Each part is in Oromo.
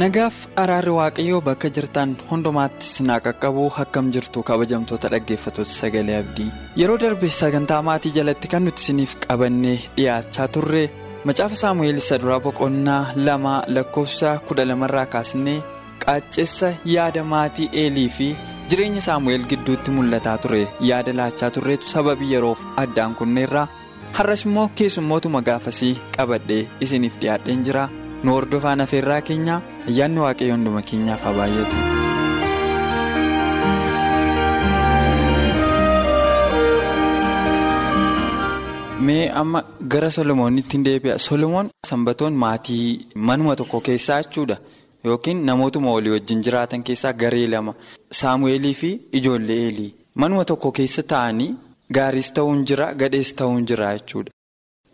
Nagaaf araarri waaqayyoo bakka jirtan hundumaatti sinaa qaqqabuu akkam jirtu kabajamtoota dhaggeeffattoota sagalee abdii. Yeroo darbe sagantaa maatii jalatti kan nuti isiniif qabannee dhiyaachaa turre macaafa saamu'eel isa duraa boqonnaa lama lakkoofsa kudha lamarraa kaasnee qaaccessa yaada maatii eelii fi jireenya saamu'eel gidduutti mul'ataa ture. Yaada laachaa turreetu sababii yeroof addaan kunneerraa har'as immoo keessummootuma gaafasii qabadhee isiniif dhiyaadheen jira. nu hordofaan afeerraa keenya ayyaanni waaqayyo hunduma keenyaaf haa baay'atu. mee amma gara solomoonitti hin deebi'a solomoon sanbatoon maatii manuma tokko keessaa jechuudha yookiin namootuma walii wajjin jiraatan keessaa garee lama saamu'eelii fi ijoollee eelii manuma tokko keessa taa'anii gaariis ta'uun jira gadhees ta'uun jira jechuudha.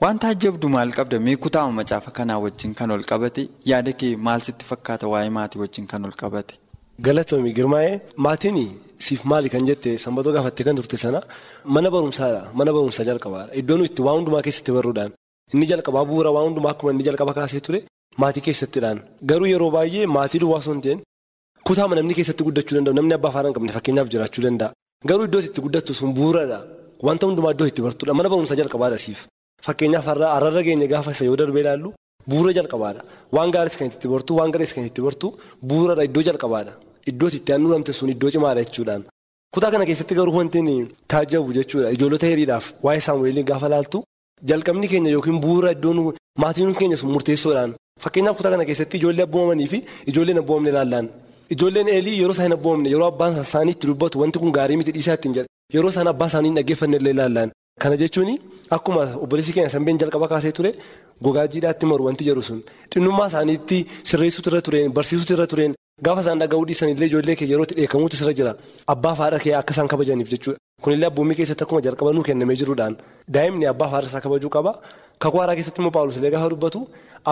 Wanta ajjabdu maal qabda mee kutaama macaafa kanaa wajjin kan ol qabate yaada kee maal sitti fakkaata waa'ee maatii wajjin kan ol qabate. Galatoomii girmaa'ee maatiin siif maali kan jette sanbatoo gaafattee kan turte sana mana barumsaadha mana barumsaa jalqabaadha. Iddoon itti waan hundumaa keessatti barruudhaan inni jalqabaa bu'uura waan hundumaa akkuma inni jalqaba kaasee ture maatii keessattidhaan garuu yeroo baay'ee maatii duwwaa osoo hin ta'in kutaama namni keessatti guddachuu danda'u namni abbaa afaan hin qabne fakkeenyaaf jiraachuu danda'a. Garuu iddoo itti guddattu sun bu'uuradha. Wanta hundumaa iddoo itti bartuudha. Mana barumsaa jalqabaadha siif. Fakkeenyaaf har'arra keenya gaafa isa yoo darbee ilaallu bu'uura jalqabaadha. Waan gaariis kan itti bartu waan garees kan itti bartu bu'uuradha iddoo jalqabaadha. Iddoo itti aannuuramte sun iddoo cimaadha jechuudhaan. Kutaa kana keessatti garuu wanti taajjabu jechuudha. Ijoollota hiriidhaaf waa'ee saamu'eelii gaafa laaltu jalqabni keenya yookiin bu'uura iddoon maatiin keenya sun murteessoodhaan. Fakkeenyaaf kutaa kana keessatti ijoollee abboomamanii fi ijoolleen abboomamne ilaallaan. Ijoolleen eelii yeroo isaan abboomamne yeroo abbaan isaanii itti dubbatu wanti kun gaarii miti dhiisaa ittiin jedhe yeroo isaan abbaa isaanii dhaggeeffanne illee ilaallaan. Kana jechuun akkuma obboleessi keenya sanbeen jalqaba kaasee ture gogaa jiidhaatti maru wanti jedhu sun. Xinnummaa isaaniitti sirreessuutu irra tureen barsiisuutu irra tureen gaafa isaan dhaga'uu dhiisan illee ijoollee kee yerootti dheekkamuutu irra jira. Abbaa fi haadha kee akka isaan kabajaniif jechuudha. Kunillee abboommii keessatti akkuma jalqaba nuu kennamee jiruudhaan daa'imni abbaa fi haadha isaa kabajuu qaba. Kakuu haaraa keessatti immoo paawulos illee gaafa dubbatu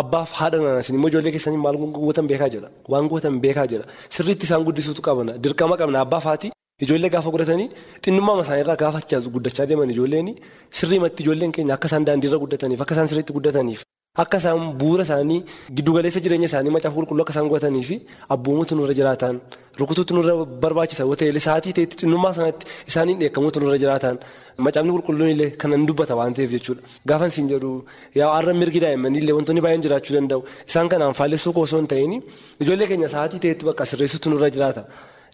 abbaaf haadha nanasin immoo ijoollee keessanii maal gootan beekaa jedha waan gootan beekaa jedha sirriitti isaan guddisuutu qabna. Dirqama qabna. Abbaaf haati. Ijoollee gaafa godhatanii xinnummaa isaaniirraa gaafa guddachaa deeman ijoolleen sirriimatti ijoolleen keenya akka isaan daandiirra guddataniif akka isaan sirriitti guddataniif akka isaan bu'uura isaanii giddugaleessa jireenya isaanii macaafa qulqulluu akka isaan godhatanii fi abboomuutu nurra jiraatan rukutuutu nurra barbaachisa ta'e sa'aatii ta'etti xinnummaa sanatti isaaniin dheekkamuutu nurra jiraatan. Macaafni qulqulluun illee kanan dubbata waan ta'eef jechuudha. Gaafa isin jedhu yaa har'a mirgi daa'immanii illee wantoonni baay'een jiraachuu danda'u. Isaan kanaan faallessuu osoo hin ta'in ijoollee keenya sa'aatii ta'etti bakka sirreessuutu nurra jiraata.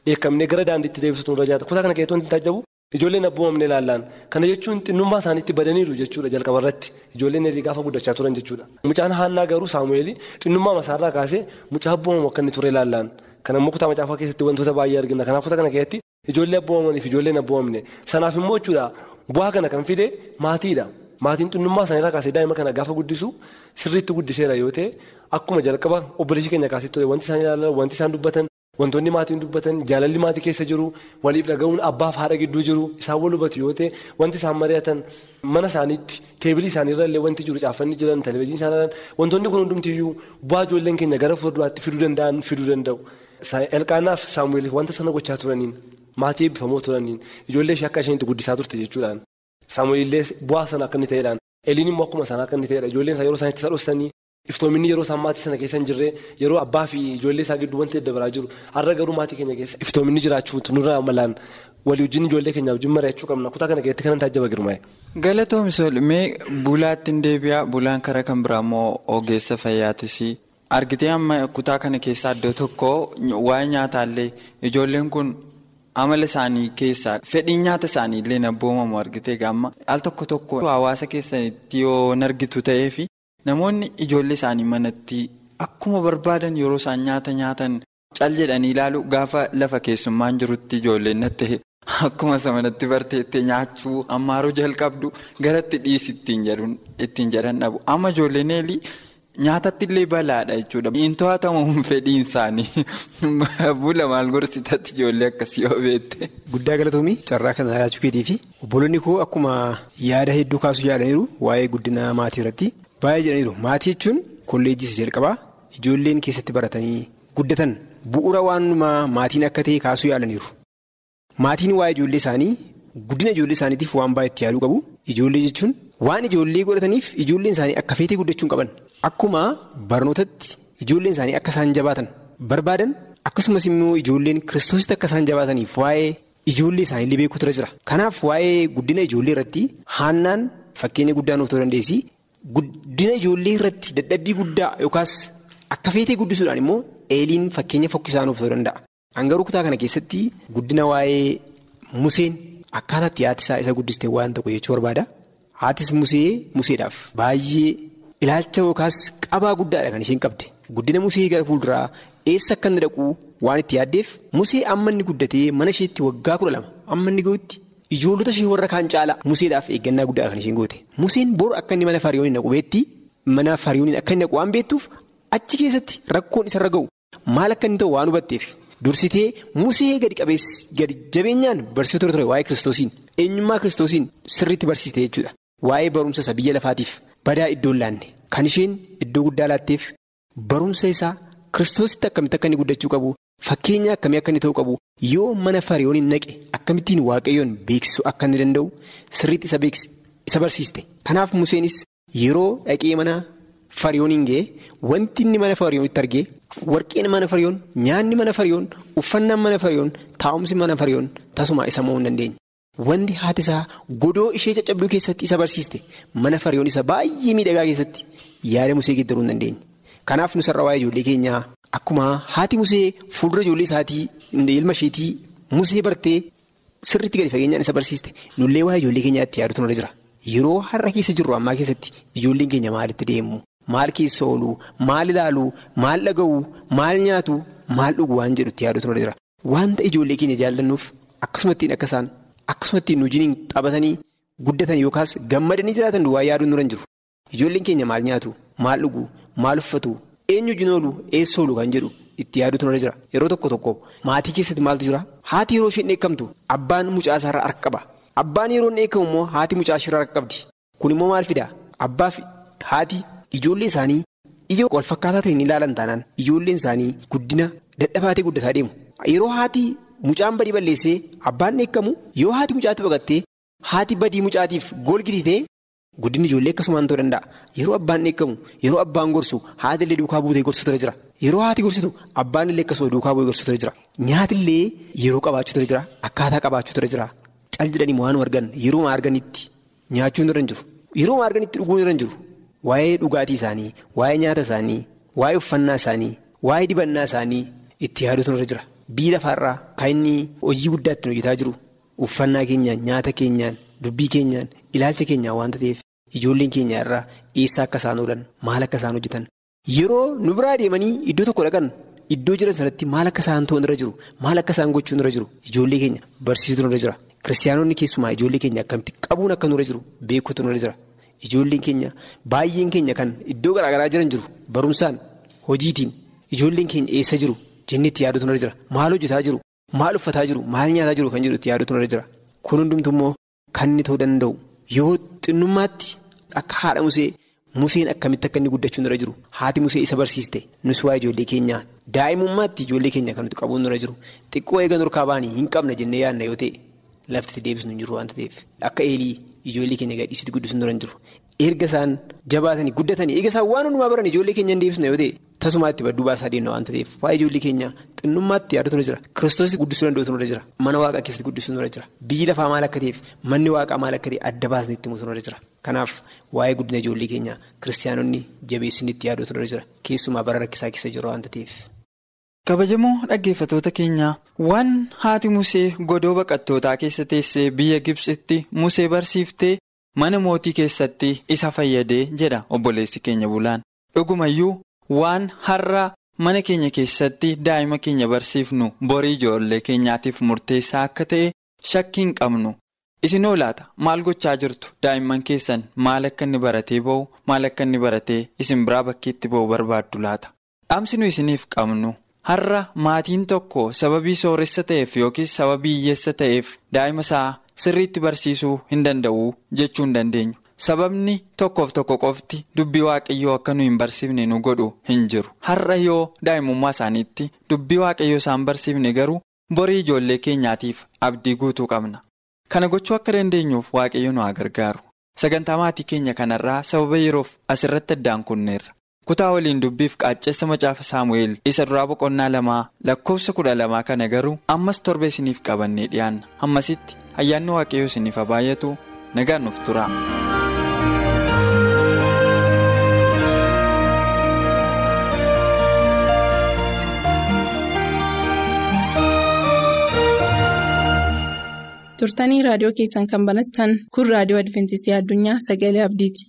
Dheekkamnee gara daandiitti deebisuutu nurra jiraata kutaa kana keessatti wanti taajjabu ijoolleen abboomamne ilaallaan kana jechuun xinnummaa isaaniitti badaniiru jechuudha jalqaba irratti ijoolleen eelii gaafa guddachaa turan jechuudha. Mucaan haannaa garuu saamu'eelii xinnummaa masaarraa kaasee mucaa abboomamu akka inni ture ilaallaan kana immoo kutaa macaafaa keessatti wantoota baay'ee argina kanaaf kutaa kana keessatti ijoollee abboomamanii fi ijoolleen abboomamne sanaaf immoo jechuudha bu'aa kana kan fide maatiidha. Maatiin xinnummaa isaaniirraa kaasee daa'ima kana gaafa guddisu sirriitti guddiseera yoo ta'e akkuma jalqaba obboleessi keenya kaasee ture wanti isaan ilaalan wanti isaan dubbatan. Wantoonni maatiin dubbatan jaalalli maatii keessa jiru waliif dhaga'uun abbaaf haadha gidduu jiru isaan wal hubatu yoo ta'e wanti isaan mari'atan mana isaaniitti teebilii isaaniirra illee wanti jiru caaffanni jiran televezyiinii isaaniirraan wantoonni kun hundumtiyyuu bu'aa ijoolleen keenya gara fuulduraatti fiduu danda'an fiduu danda'u. Elqaanaaf saamu'eel wanta sana gochaa turaniin maatii eebbifamoo turaniin ijoollee ishee akka isheen itti guddisaa turte jechuudhaan saamu'eellee bu'aa sana akka inni ta'edhaan eliin immoo akkuma sana akka inni ta'edha ijoolleen isaa yeroo isaan itti sadhoosanii Iftoominni yeroo isaan maatii sana keessa hin jirre yeroo abbaa fi ijoollee isaa gidduu wanti daddabaraa jiru har'a garuu maatii keenya keessa iftoominni jiraachuutu nurra malaan walii wajjin ijoollee keenya wajjin mari'achuu qabna kutaa kana keessatti kanan taajjaba girmaa'e. Galatoomii mee bulaatti hin deebi'a bulaan karaa kan biraa immoo ogeessa fayyaatis argitee amma kutaa kana keessaa iddoo tokko waa'ee nyaataallee ijoolleen kun amala isaanii keessaa fedhii nyaata isaanii illee abboomamu argitee gaamma al tokko tokko hawaasa keessatti yoo argitu ta'eefi. Namoonni ijoollee isaanii manatti akkuma barbaadan yeroo isaan nyaata nyaatan cal jedhanii ilaalu gaafa lafa keessummaan jirutti ijoolleen natti akkuma samanatti barteettee nyaachuu ammaaruu jalqabdu garatti dhiisi ittiin jedhan dhabu amma ijoolleen nyaatatti illee balaadha jechuudha. Hin to'atamu fedhiin isaanii bula maal gorsitatti ijoollee akkasii yoo beekte. Guddaa galatoomii carraa kana yaachuu keetii fi obboloonni koo akkuma yaada hedduu kaasuu yaalaniiru waa'ee guddina maatii irratti baay'ee jedhaniiru maatii jechuun kolleejjii jalqabaa ijoolleen keessatti baratanii guddatan bu'uura waanuma maatiin akka ta'e kaasuu yaalaniiru. Maatiin waa'ee ijoollee isaanii guddina ijoollee isaaniitiif waan baay'ee itti yaaduu qabu ijoollee jechuun waan ijoollee godhataniif ijoolleen isaanii akka feetee guddachuu qaban. Akkuma barnootatti ijoolleen isaanii akka isaan jabaatan barbaadan akkasumas immoo ijoolleen kiristoositti akka isaan jabaataniif waa'ee ijoollee isaanii beekuutu jira. Kanaaf waa'ee guddina ijoollee irratti haannaan fakkeenya guddaa nuuf ta'uu dandeessi. Guddina ijoollee irratti dadhabbii guddaa yookaas akka feetee guddisuudhaan immoo eeliin fakkeenya fokkisaa nuuf ta'uu danda'a. Hangaruu kutaa kana keessatti guddina waa'ee Museen akkaataatti haati isaa isa guddistee waan tokko jechuu barbaada. Haatis Musee Museedhaaf baay'ee. Ilaalcha yookaas qabaa guddaadha kan isheen qabde guddina musee gara fuulduraa eessa akka inni dhaqu waan itti yaaddeef musee amma inni guddatee mana isheetti waggaa kudha lama amma inni ga'utti ijoollota ishee warra kaan caala museedhaaf eeggannaa guddaadha kan isheen goote. Museen boru akka inni mana fariyooniin dhaqu beetti mana fariyooniin akka inni dhaqu waan beektuuf achi keessatti rakkoon isarra ga'u maal akka inni ta'u waan hubatteef. Dursitee musee gadi jabeenyaan barsiisota ture waa'ee kiristoosiin eenyummaa kiristoosiin sirriitti barsiiste jechuudha. Waa'ee barumsa isa biyya lafaatiif. Badaa iddoon laanne. Kan isheen iddoo guddaa laatteef barumsa isaa kiristoositti akkamitti akka inni guddachuu qabu fakkeenya akkamii akka inni ta'uu qabu yoo mana fariyooniin naqe akkamittiin waaqayyoon beeksisuu akka inni danda'u sirriitti isa barsiiste. Kanaaf Museenis yeroo dhaqee mana fariyooniin ga'e wanti inni mana fariyoonitti argee warqeen mana fariyoon nyaanni mana fariyoon uffannaan mana fariyoon taa'umsi mana fariyoon tasuma isa mo'uu hin dandeenye. Wanti haati isaa godoo ishee caccabduu keessatti isa barsiiste mana fariyoon isa baay'ee miidhagaa keessatti yaada musee geeddaruu hin dandeenye. Kanaaf nusarra waa'ee ijoollee keenyaa akkuma haati musee fuuldura ijoollee isaatii ilma isheetii musee bartee sirriitti gadi fageenyaan isa barsiiste nullee waa'ee ijoollee keenyaa itti yaadutu nurra jira. Yeroo har'a keessa jirru ammaa keessatti ijoolleen keenya maalitti deemu maal keessa oolu maal ilaalu maal dhaga'u maal nyaatu maal dhugu waan jedhu itti yaadutu nurra jira. Wanta ijoollee keenya jaallannuuf akkasumattiin akka isaan. Akkasumattiin nu wajjin taphatanii guddatan yookaas gammadanii jiraatan duwwaa yaaduun nurra hin jiru. Ijoolleen keenya maal nyaatu, maal dhugu, maal uffatu, eenyu wajjin oolu, eessa oolu kan jedhu itti yaaduutu nurra jira. Yeroo tokko tokko maatii keessatti maaltu jira? Haati yeroo isheen dheekkamtu abbaan mucaa isaarraa harka qaba. Abbaan yeroo dheekkamu immoo haati mucaa isheerraa harka qabdi. Kun immoo maal fidaa? Abbaa fi haati ijoollee isaanii ija wal fakkaataa ta'e ni ilaalan taanaan ijoolleen isaanii guddina dadhabaatee guddataa deemu. Yeroo haati. Mucaan badii balleessee abbaan dheekkamu yoo haati mucaatti baqattee haati badii mucaatiif golgititee guddinni ijoollee akkasumaan ta'uu danda'a. Yeroo abbaan dheekkamu yeroo abbaan gorsu haati illee duukaa buutee gorsuutu jira. Yeroo haati gorsitu abbaan illee akkasuma duukaa bu'ee gorsuutu jira. Nyaatillee yeroo qabaachuutu jira akkaataa qabaachuutu jira cal jedhanii waan argan yeroo arganitti nyaachuun irra hin jiru. Yeroo arganitti dhuguun irra hin jiru. Waa'ee dhugaatii isaanii, waa'ee nyaata isaanii, waa'ee uffannaa isaanii, waa'ee dibannaa isaanii itti yaaduutu irra jira. Biyya lafaarraa kan inni hojii guddaa ittiin hojjetaa jiru uffannaa keenyaan nyaata keenyaan dubbii keenyaan ilaalcha keenyaan waanta ta'eef ijoolleen keenya irraa eessa akka isaan oolan maal akka isaan hojjetan? Yeroo nu biraa deemanii iddoo tokko dhaqan iddoo jiran sanatti maal akka isaan ta'uun irra jiru? Maal akka isaan gochuun irra jiru? Ijoollee keenya barsiisuutu irra jira. Kiristaanonni keessumaa ijoollee keenya akkamitti qabuun akka nurra jiru beekuutu irra jira. Ijoolleen keenya baay'een keenya kan iddoo garaagaraa jiran jiru. Barumsaan hojiitiin ijoolleen keenya eessa jiru. Jennee itti yaaduutu nurra jira. Maal hojjetaa jiru? Maal uffataa jiru? Maal nyaataa jiru kan jedhu itti yaaduutu nurra jira? Kun hundumtu immoo kan inni ta'uu danda'u yoo xinnummaatti akka haadha musee museen akkamitti akka inni guddachuu nurra jiru? Haati musee isa barsiiste. Nus waa ijoollee keenyaa daa'imummaatti ijoollee keenya kan nuti qabuun nurra jiru? Xiqqoo eega nurkaa baanii hin qabna jennee yaadna yoo ta'e lafti deebisnu hin jiru waanta ta'eef. Akka eelii ijoollee keenya gadhiisitti guddisuun nurra hin jiru. Erga isaan jabaatanii guddatanii eega isaan waan hundumaa baran ijoollee keenya hin deebisne yoo ta'e tasumaatti badduu baasaa deemna waanta ta'eef waa'ee ijoollee keenya xinnummaatti yaaduutu nurra jira. Kiristoosii guddisuu danda'uutu nurra jira. Mana waaqaa keessatti guddisuu nurra jira. Biyyi lafaa maal akka ta'eef manni waaqaa maal akka ta'e adda baasni itti mutu nurra jira. Kanaaf waa'ee guddina ijoollee keenya kiristaanonni jabeessini itti yaaduutu nurra jira. Keessumaa bara rakkisaa keessa jiru waanta ta'eef. kabajamoo dhaggeeffatoota keenyaa waan haati musee godoo baqattootaa keessa teessee biyya gibsitti musee barsiiftee. Mana mootii keessatti isa fayyadee jedha obboleessi keenya bulaan dhugumayyuu waan har'a mana keenya keessatti daa'ima keenya barsiifnu borii ijoollee keenyaatiif murteessaa akka ta'e shakkii hin qabnu. Isinoo laata maal gochaa jirtu daa'imman keessan maal akka inni baratee ba'u maal akka inni baratee isin biraa bakkeetti ba'u barbaaddu laata. Dhaamsi nu isiniif qabnu har'a maatiin tokko sababii sooressa ta'eef yookiis sababii hiyyeessa ta'eef daa'ima isaa sirriitti barsiisuu hin danda'u jechuu hin dandeenyu. Sababni tokkoof tokko qofti dubbii waaqayyoo akka nu hin barsiifne nu godhu hin jiru. Har'a yoo daa'imummaa isaaniitti dubbii waaqayyoo isaan barsiifne garuu borii ijoollee keenyaatiif abdii guutuu qabna. Kana gochuu akka dandeenyuuf waaqayyo nu haa gargaaru. Sagantaa maatii keenya kanarraa sababa yeroof asirratti addaan kunneerra. Kutaa waliin dubbiif qaacceessa macaafa Saamu'eel isa duraa boqonnaa lamaa lakkoofsa kudha lamaa kana garuu ammas torba isiniif qabannee dhiyaanna. Hammasitti ayyaanni waaqayyoo isiniif haa baay'atu nagaan nuuf tura. turtanii raadiyoo keessan kan banattan kun raadiyoo adventistii addunyaa sagalee abdiiti.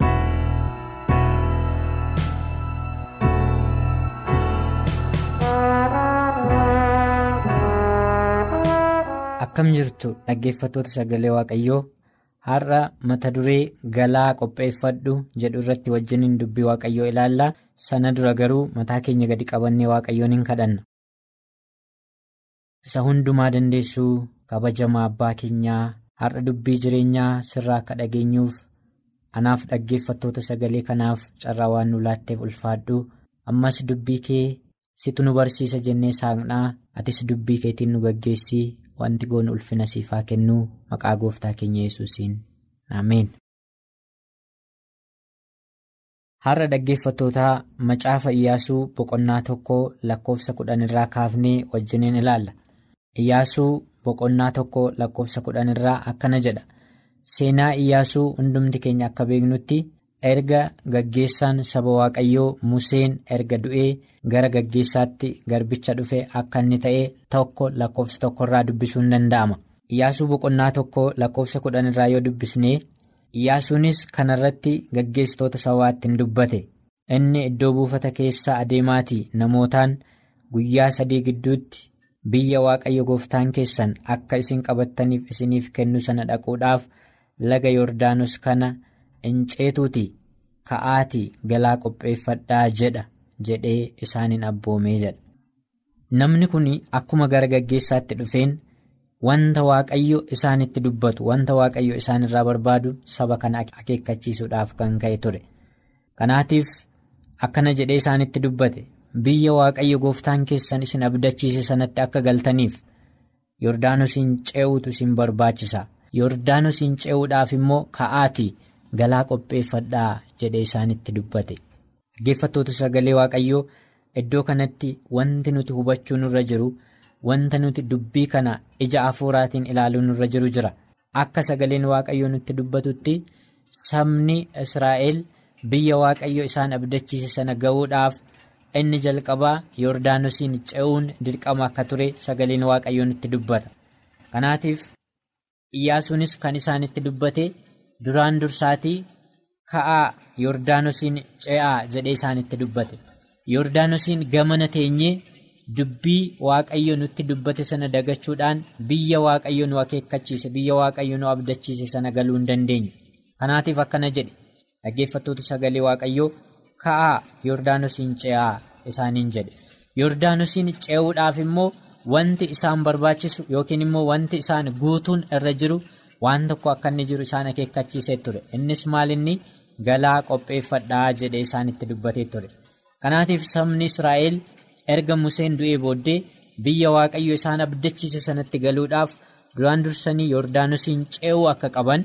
Akkam jirtu dhaggeeffattoota sagalee waaqayyoo? Har'a mata duree galaa qopheeffadhu jedhu irratti wajjiniin dubbii waaqayyoo ilaallaa sana dura garuu mataa keenya gadi qabannee waaqayyoon hin kadhanna. isa hundumaa dandeessuu kabajamaa abbaa keenyaa har'a dubbii jireenyaa sirraa akka dhageenyuuf anaaf dhaggeeffattoota sagalee kanaaf carraa waan nu laatteef ulfaadhu. Ammas dubbii kee situ nu barsiisa jennee saaqnaa atis dubbii keetiin nu gaggeessii wanti goonu ulfina siifaa kennuu maqaa gooftaa keenya yesuusiin ameen. har'a dhaggeeffattootaa macaafa iyyaasuu boqonnaa tokko lakkoofsa kudhan irraa kaafnee wajjiniin ilaalla. Iyyaasuu boqonnaa tokko lakkoofsa kudhan irraa akkana jedha. Seenaa Iyyaasuu hundumti keenya akka beeknutti erga gaggeessaan saba Waaqayyoo Museen erga du'ee gara gaggeessaatti garbicha dhufe akka inni ta'e tokko lakkoofsa tokkorraa dubbisuun danda'ama. Iyyaasuu boqonnaa tokko lakkoofsa kudhan irraa yoo dubbisnee Iyyaasuunis kanarratti gaggeessitoota sabaatti hin dubbate. Inni iddoo buufata keessa adeemaatii namootaan guyyaa sadii gidduutti. biyya waaqayyo gooftaan keessan akka isin qabattaniif isiniif kennu sana dhaquudhaaf laga yoordaanos kana hinceetuuti ka'aatii galaa qopheeffadhaa jedha jedhee isaaniin abboomee jedha. Namni kun akkuma gara gaggeessaatti dhufeen wanta waaqayyo isaanitti dubbatu wanta waaqayyo isaan irraa barbaadu saba kana akeekkachiisuudhaaf kan ka'e ture. Kanaatiif akkana jedhee isaanitti dubbate. biyya waaqayyo gooftaan keessan isin abdachiise sanatti akka galtaniif yordaanosiin ce'uutu isin barbaachisa yordaanosiin ce'uudhaaf immoo ka'aatii galaa qopheeffadhaa jedhee isaanitti dubbate dhaggeeffattoota sagalee waaqayyoo iddoo kanatti wanti nuti hubachuu nurra jiru wanta nuti dubbii kana ija hafuuraatiin ilaaluu nurra jiru jira akka sagaleen waaqayyoo nutti dubbatutti sabni israa'el biyya waaqayyo isaan abdachiise sana ga'uudhaaf. inni jalqabaa yoordaanosiin ce'uun dirqama akka ture sagaleen waaqayyoo nutti dubbata kanaatiif iyyaasuunis kan isaanitti dubbate duraan dursaatii ka'aa yoordaanosiin ce'aa jedhee isaanitti dubbate yoordaanosiin gamana teenyee dubbii waaqayyo nutti dubbate sana dagachuudhaan biyya waaqayyo nu akeekkachiise biyya waaqayyo nu abdachiise sana galuu hin dandeenyu kanaatiif akkana jedhe dhaggeeffattoota sagalee waaqayyoo. ka'aa yoordaanosiin ce'aa isaaniin jedhe yoordaanosiin ce'uudhaaf immoo wanti isaan barbaachisu yookiin immoo wanti isaan guutuun irra jiru waan tokko akka inni jiru isaan akeekkachiisee ture. Innis maalinni galaa qopheeffadhaa jedhee isaanitti dubbatee ture. Kanaatiif sabni israa'el erga museen du'ee booddee biyya waaqayyo isaan abdachiise sanatti galuudhaaf duraan dursanii yoordaanosiin ce'uu akka qaban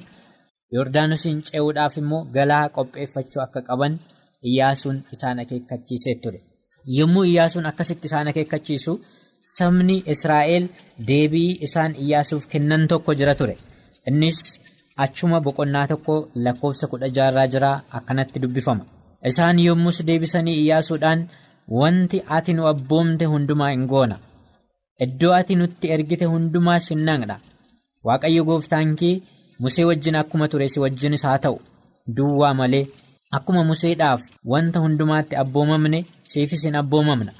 yoordaanosiin ce'uudhaaf immoo galaa qopheeffachuu akka qaban. Iyyaasuun isaan akeekkachiisee ture. Yommuu iyyaasuun akkasitti isaan akeekkachiisu sabni Israa'el deebii isaan iyyaasuuf kennan tokko jira ture innis achuma boqonnaa tokko lakkoofsa kudha jaarraa jira akkanatti dubbifama. Isaan yommus deebisanii iyyaasuudhaan wanti ati nu abboomte hundumaa hin goona. Iddoo ati nutti ergite hundumaa sin naqna waaqayyo gooftaan kee musee wajjin akkuma ture si wajjinis haa ta'u. Duwwaa malee. Akkuma museedhaaf wanta hundumaatti abboomamne siifis hin abboomamna.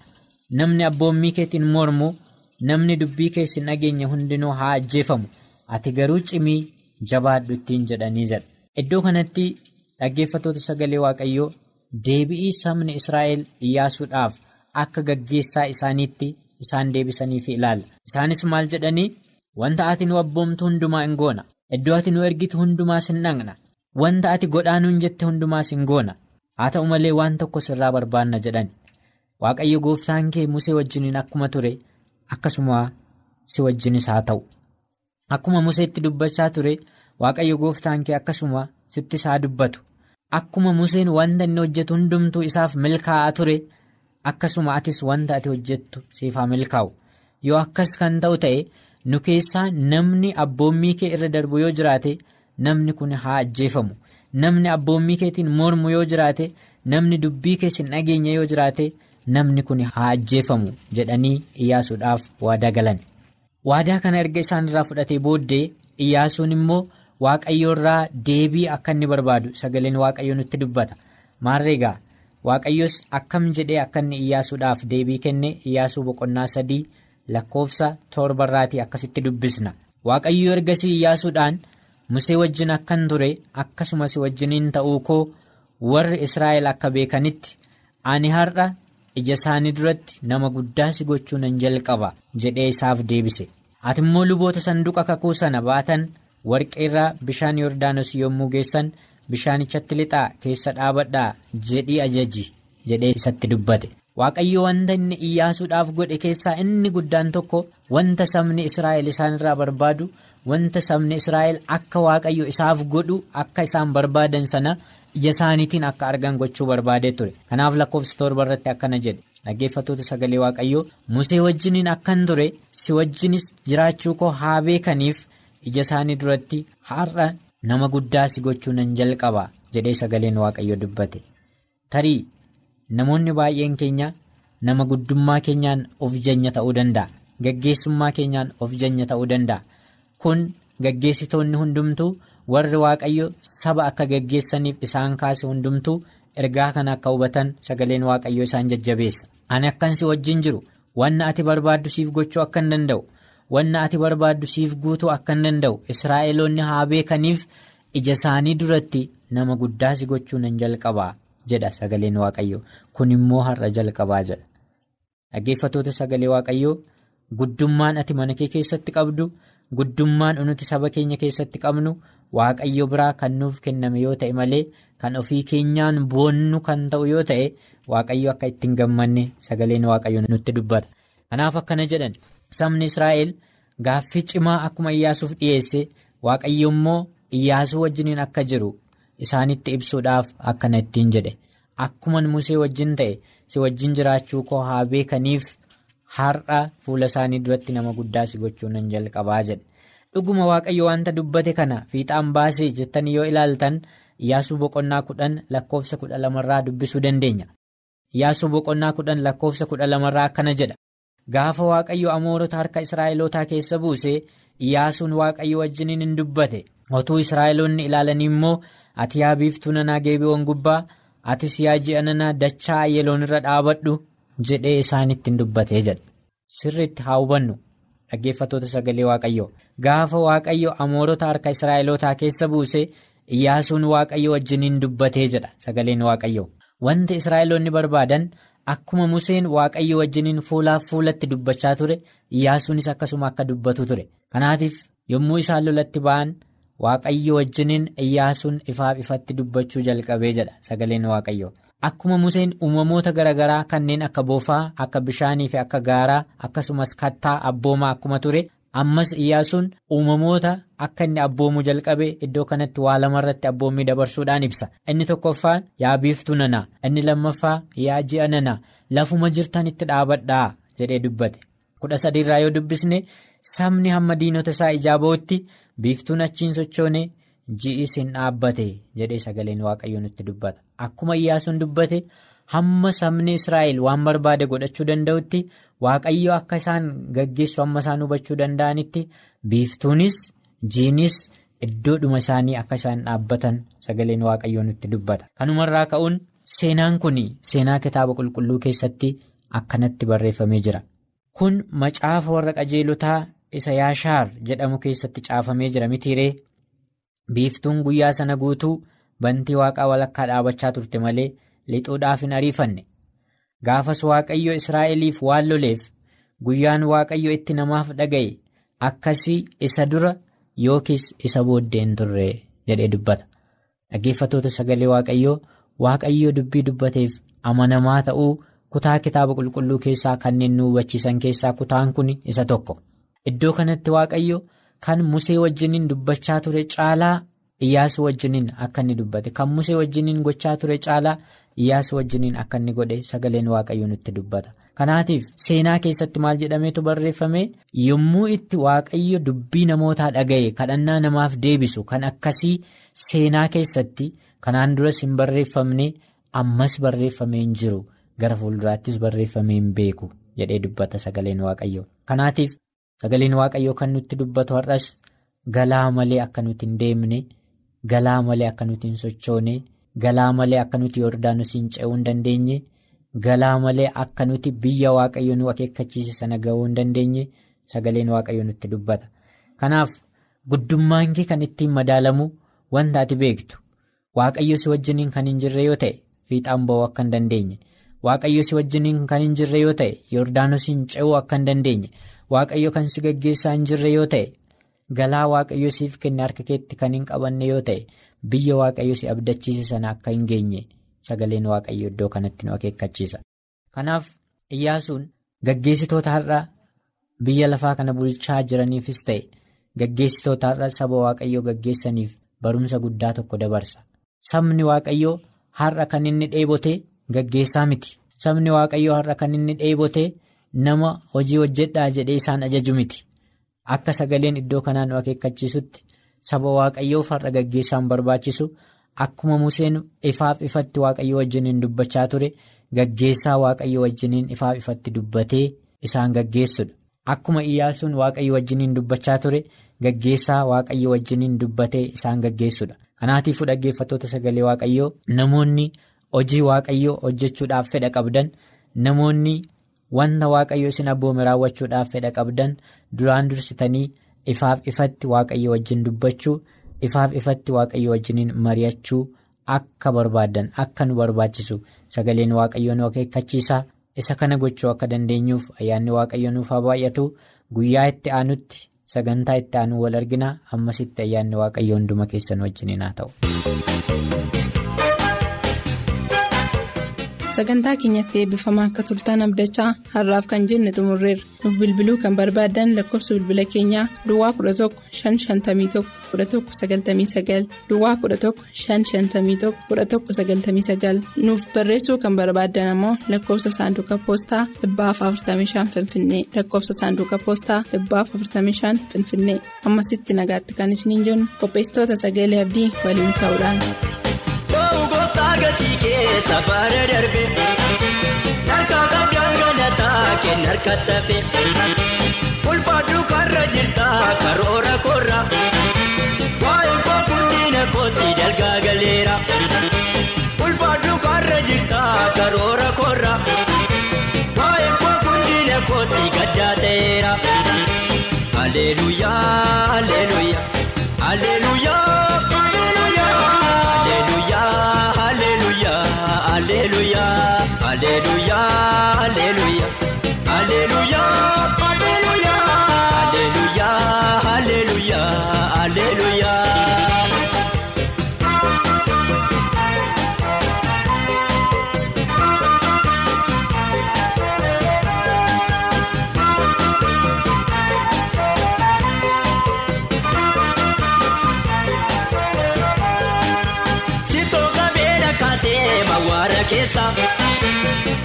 Namni abboommii keetiin mormu namni dubbii keessin dhageenya hundinuu haa ajjeefamu ati garuu cimii jabaadhu ittiin jedhanii jedha. Iddoo kanatti dhaggeeffattoota sagalee waaqayyoo deebi'ii sabni Israa'el iyyaasuudhaaf akka gaggeessaa isaaniitti isaan deebisaniif ilaalla. Isaanis maal jedhanii wanta ati nu abboomtu hundumaa hin goona. Iddoo ati nu ergitu hundumaas hin dhaqna. Wanta ati godhaa nuun jette hundumaas hin goona. Haa ta'u malee waan tokko sirraa barbaanna jedhan. Waaqayyo gooftaan kee Musee wajjiniin akkuma ture akkasuma si wajjinis haa ta'u. Akkuma Museetti dubbachaa ture Waaqayyo gooftaan kee akkasuma sittis haa dubbatu. Akkuma Museen wanta inni hojjetu hundumtuu isaaf milkaa'aa ture akkasuma atis wanta ati hojjettu siif haa milkaa'u. Yoo akkas kan ta'u ta'e nu keessaa namni abboommii kee irra darbu yoo jiraate namni kun haa ajjeefamu. Namni abboommii keetiin mormu yoo jiraate namni dubbii keessin dhageenya yoo jiraate namni kun haa ajjeefamu jedhanii iyyaasuudhaaf waadaa galan. Waadaa kana erga isaan irraa fudhatee booddee iyyaasuun immoo waaqayyo irraa deebii akka inni barbaadu sagaleen waaqayyo nutti dubbata. Maarreegaa waaqayyos akkam jedhee akka inni iyyaasuudhaaf deebii kenne iyyaasuu boqonnaa sadii lakkoofsa torbarraatii akkasitti dubbisna. Waaqayyo ergasii iyyaasuudhaan. Musee wajjin akkan ture akkasumas wajjiniin ta'uu koo warri Israa'el akka beekanitti ani har'a ija isaanii duratti nama guddaa si gochuu nan jalqaba jedhee isaaf deebise. Ati immoo luboota sanduuqa kakuu sana baatan warqeerraa bishaan Yordaanos yommuu geessan bishaanichatti lixaa keessa dhaabadhaa jedhii ajaji jedhee isatti dubbate. Waaqayyo wanta inni iyyaasuudhaaf godhe keessaa inni guddaan tokko wanta sabni Israa'el isaanirraa barbaadu. Wanta sabni Israa'el akka waaqayyo isaaf godhu akka isaan barbaadan sana ija isaaniitiin akka argan gochuu barbaadee ture. Kanaaf lakkoofsa torba irratti akkana jedhe dhaggeeffattoota sagalee waaqayyoo Musee wajjiniin akkan ture si wajjinis jiraachuu koo haa beekaniif ija isaanii duratti har'a nama guddaa si gochuu nan jalqaba jedhee sagaleen waaqayyo dubbate. Tarii namoonni baay'een keenya nama guddummaa keenyaan of janya ta'uu danda'a. Gaggeessummaa keenyaan of janya ta'uu danda'a. Kun gaggeessitoonni hundumtuu warri waaqayyo saba akka gaggeessaniif isaan kaase hundumtuu ergaa kana akka hubatan sagaleen waaqayyo isaan jajjabeessa. Ani akkan si wajjin jiru wanna ati barbaaddu siif gochuu akka hin danda'u wanna ati barbaaddu siif guutuu akka hin danda'u Israa'eloonni haa beekaniif ija isaanii duratti nama guddaa si gochuu nan jalqabaa jedha sagaleen waaqayyo kun immoo har'a jalqabaa jedha. Dhaggeeffatoota sagalee waaqayyoo guddummaan ati mana kee keessatti qabdu. Guddummaan nuti saba keenya keessatti qabnu waaqayyo biraa kan nuuf kenname yoo ta'e malee kan ofii keenyaan boonnu kan ta'u yoo ta'e waaqayyo akka ittiin gammanne sagaleen waaqayyo nutti dubbata. Kanaaf akkana jedhan sabni Israa'el gaaffii cimaa akkuma iyyaasuuf dhiyeesse waaqayyo immoo iyyaasuu wajjiniin akka jiru isaanitti ibsuudhaaf akkana ittiin jedhe akkuma musee wajjin ta'e si wajjin jiraachuu koo haa beekaniif. Har'a fuula isaanii duratti nama guddaa si gochuu nan jalqabaa jedhe dhuguma waaqayyo wanta dubbate kana fiixaan baasee jettanii yoo ilaaltan iyyaasuu boqonnaa kudhan lakkoofsa kudha lamarraa dubbisuu dandeenya. Iyyaasuu boqonnaa kudhan lakkoofsa kudha lamarraa akkana jedha. Gaafa waaqayyo amoorota harka israa'elootaa keessa buusee iyyaasuun waaqayyo wajjiniin hin dubbate. Otuu israa'eloonni ilaalanii immoo ati yaa biiftuu nanaa geebiiwwan gubbaa? Atis yaa ji'a nanaa dachaa ayyeloon irra dhaabadhu. jedhee isaanitti hin dubbatee jedha sirriitti haa hubannu dhaggeeffatoota sagalee waaqayyoo. Gaafa waaqayyo amoorota harka israa'elootaa keessa buuse iyyaasuun waaqayyo wajjiniin dubbatee jedha sagaleen waaqayyoo. Wanti israa'eloonni barbaadan akkuma museen waaqayyo wajjiniin fuulaaf fuulatti dubbachaa ture iyyaasuunis akkasuma akka dubbatu ture. Kanaatiif yommuu isaan lolatti ba'an waaqayyo wajjiniin iyyaasuun ifaaf ifatti dubbachuu jalqabee jedha sagaleen waaqayyoo. Akkuma Museen uumamoota garaagaraa kanneen akka boofaa akka bishaanii fi akka gaaraa akkasumas kattaa abboomaa akkuma ture ammas iyyaasuun uumamoota akka inni abboomuu jalqabe iddoo kanatti waa lamarratti abboommii dabarsuudhaan ibsa inni tokkoffaan yaa biiftuu nanaa inni lammaffaa yaa ji'a nanaa lafuma jirtan itti dhaabadhaa jedhee dubbate kudha sadiirraa yoo dubbisne sabni hamma diinota isaa ijaa ba'utti biiftuun achiin sochoone. Ji'is hin dhaabbate jedhee sagaleen waaqayyo nutti dubbata. Akkuma iyyaasuun dubbate hamma sabni israa'el waan barbaade godhachuu danda'utti waaqayyo akka isaan gaggeessu hamma isaan hubachuu danda'anitti biiftuunis jiinis iddoodhuma isaanii akka isaan dhaabbatan sagaleen waaqayyo nutti dubbata. Kanumarraa ka'uun seenaan kun seenaa kitaaba qulqulluu keessatti akkanatti barreeffamee jira. Kun macaafa warra qajeelotaa isa yaashaar jedhamu keessatti caafamee jira. Mitiiree biiftuun guyyaa sana guutuu bantii waaqaa walakkaa dhaabachaa turte malee lixuudhaaf hin ariifanne. Gaafas waaqayyo israa'eliif waan loleef guyyaan waaqayyo itti namaaf dhaga'e akkasii isa dura yookiis isa booddeen turre jedhee dubbata. Dhaggeeffatoota sagalee waaqayyoo waaqayyo dubbii dubbateef amanamaa ta'uu kutaa kitaaba qulqulluu keessaa kanneen nu hubachiisan keessaa kutaan kun isa tokko. Iddoo kanatti waaqayyo kan musee wajjiniin dubbachaa ture caalaa iyyaasuu wajjiniin akka inni dubbate. Kan musee wajjiniin gochaa ture caalaa iyyaasuu wajjiniin akka inni godhe sagaleen waaqayyo nutti dubbata. Kanaatiif seenaa keessatti maal jedhameetu barreeffame? Yommuu itti waaqayyo dubbii namootaa dhaga'e kadhannaa namaaf deebisu kan akkasii seenaa keessatti kanaan duras hin barreeffamne ammas barreeffamee hin jiru gara fuulduraattis barreeffamee hin beeku jedhee dubbata sagaleen waaqayyo kanaatiif sagaleen waaqayyo kan nutti dubbatu har'as galaa malee akka nuti hin deemne galaa malee akka nuti hin sochoone galaa malee akka nuti yoordaanos hin ce'uu hin dandeenye galaa malee akka nuti biyya waaqayyo nu akeekkachiise sana ga'uu hin dandeenye sagaleen waaqayyo nutti dubbata. Kanaaf guddummaan kee kan ittiin madaalamu wanta ati beektu. Waaqayyo si wajjiniin kan hin jirre yoo ta'e fiixaan ba'uu akka hin dandeenye. Waaqayyo si wajjiniin kan hin jirre yoo ta'e yoordaanos hin ce'uu akka hin dandeenye waaqayyo kan si gaggeessaa hin jirre yoo ta'e. galaa waaqayyo siif kenne harka keetti kan hin qabanne yoo ta'e biyya waaqayyo si abdachiise sana akka hin geenye sagaleen waaqayyo iddoo kanatti nu akeekkachiisa. kanaaf iyyaasuun gaggeessitoota har'a biyya lafaa kana bulchaa jiraniifis ta'e gaggeessitoota har'a saba waaqayyo gaggeessaniif barumsa guddaa tokko dabarsa sabni waaqayyo har'a kan inni dheebote gaggeessaa miti sabni waaqayyo har'a kan inni dheebote nama hojii hojjedhaa jedhee isaan ajaju miti. Akka sagaleen iddoo kanaa nu akeekkachiisutti saba waaqayyoof har'a gaggeessaan barbaachisu akkuma Museen ifaaf ifatti waaqayyo wajjiniin dubbachaa ture gaggeessaa waaqayyo wajjiniin ifaaf ifatti dubbatee isaan gaggeessudha. Akkuma Iyyaasuun waaqayyo wajjiniin dubbachaa ture gaggeessaa waaqayyo wajjiniin dubbatee isaan gaggeessudha. Kanaatiifuu dhaggeeffattoota sagalee waaqayyoo namoonni hojii waaqayyoo hojjechuudhaaf fedha qabdan namoonni. Wanta waaqayyo isin abboome raawwachuudhaaf fedha qabdan duraan dursitanii ifaaf ifatti waaqayyo wajjin dubbachuu ifaaf ifatti waaqayyo wajjiniin mari'achuu akka barbaadan akka nu barbaachisu. Sagaleen waaqayyo nu akeekkachiisa isa kana gochuu akka dandeenyuuf ayyaanni waaqayyo nuuf haa baay'atu. Guyyaa itti aanutti sagantaa itti aanu wal argina. Ammasitti ayyaanni waaqayyo hunduma keessan wajjiniin haa ta'u. Sagantaa keenyatti eebbifamaa akka turtan abdachaa har'aaf kan jenne xumurreerra nuuf bilbiluu kan barbaadan lakkoofsa bilbila keenyaa duwwaa 11 551 1199 duwwaa 11 551 1199 nuuf barreessuu kan barbaadan ammoo lakkoofsa saanduqa poostaa 45 finfinnee lakkoofsa saanduqa poostaa 45 finfinnee. Ammasitti nagaatti kan isiniin jennu qopheessitoota sagalee abdii waliin ta'uudhaan. Gatii keessa baara darbe harka qabdaan galataa kenna harkatti hafe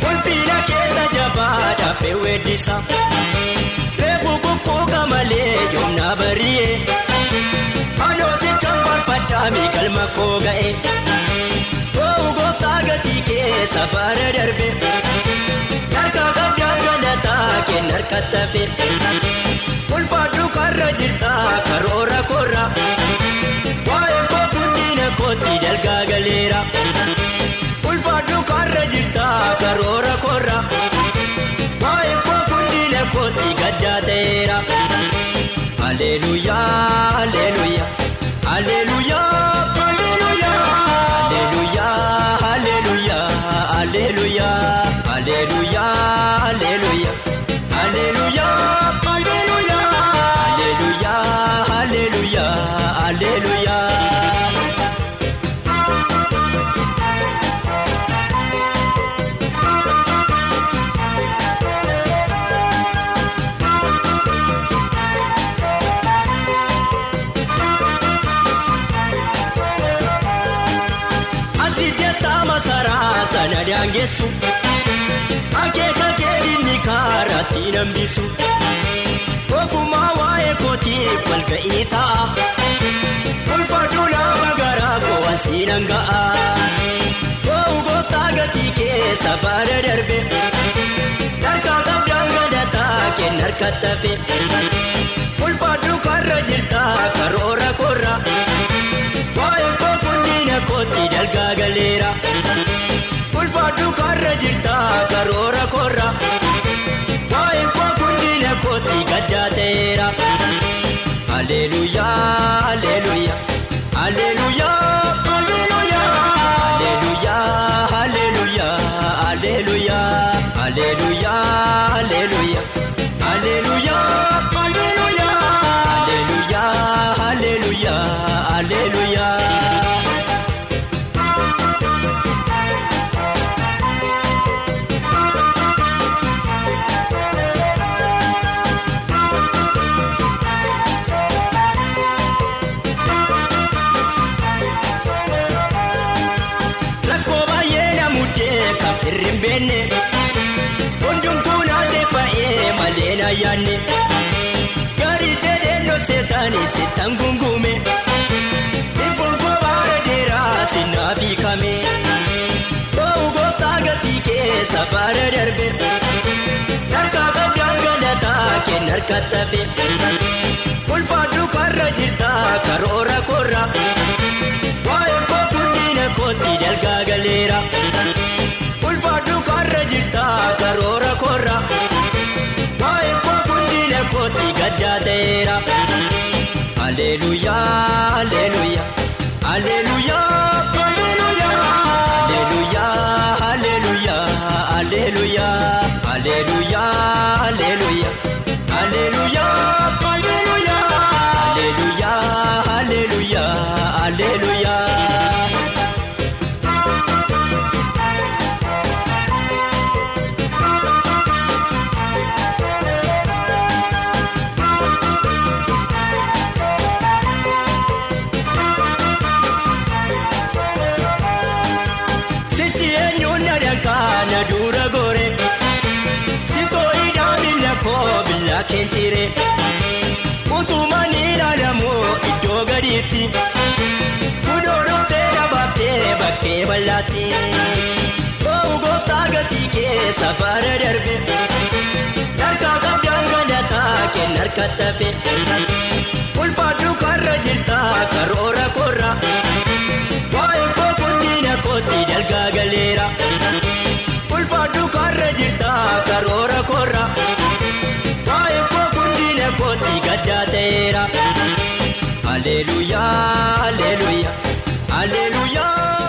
Kolfiina keessa jabaa dhaabee weeddisa reefu kukkuuka malee yoomna bari'ee anoosicha farfaddaa miigalma koo ga'e oowu gooftaa gatii keessa baara darbe. Harka qabdaa galataa kenna harkatti hafe ulfaadhu karra jirta karoora korra karoora korra waa'ee koo kundilee kootti gaddaa ta'eera halleluyyaa halleluyyaa. bisu akeeka keedinni kaaraatti nan bisu koofumaa waa'ee kootiif walga'ii ta'a ulfaatu lafa garaa koowasii nan ga'a koo'u goota gatii keessa baala darbe narkaan qabdaan gadataa kenna harka tafe ulfaatu karra jirta karoora korra. Karoora korra. Waa'ee koo kunniina kootti gaddaa ta'eera. Alleluuyaa saame ta'uu goota gatii keessa baara darbe harka baddaan galataa kenna harka tafe ulfaadhu karra jirta karoora korra waa'ee boqoondiina kooti dalgaa galeera ulfaadhu karra jirta karoora korra waa'ee boqoondiina kooti gaddaa ta'eera. Aleluya, aleluya, aleluya. Gadiitti Kudoorootee dhaabbattee bakkee bal'aatti Oowu gooftaa gatii keessa baara darbe Harkaa qabdaan galataa kenna harkatti hafe Ulfaadhu karra jirta karoora korra. Waa'ee koo kunniina kootti dalgaa galeera. Ulfaadhu karra jirta karoora korra. Aleluya, aleluya, aleluya.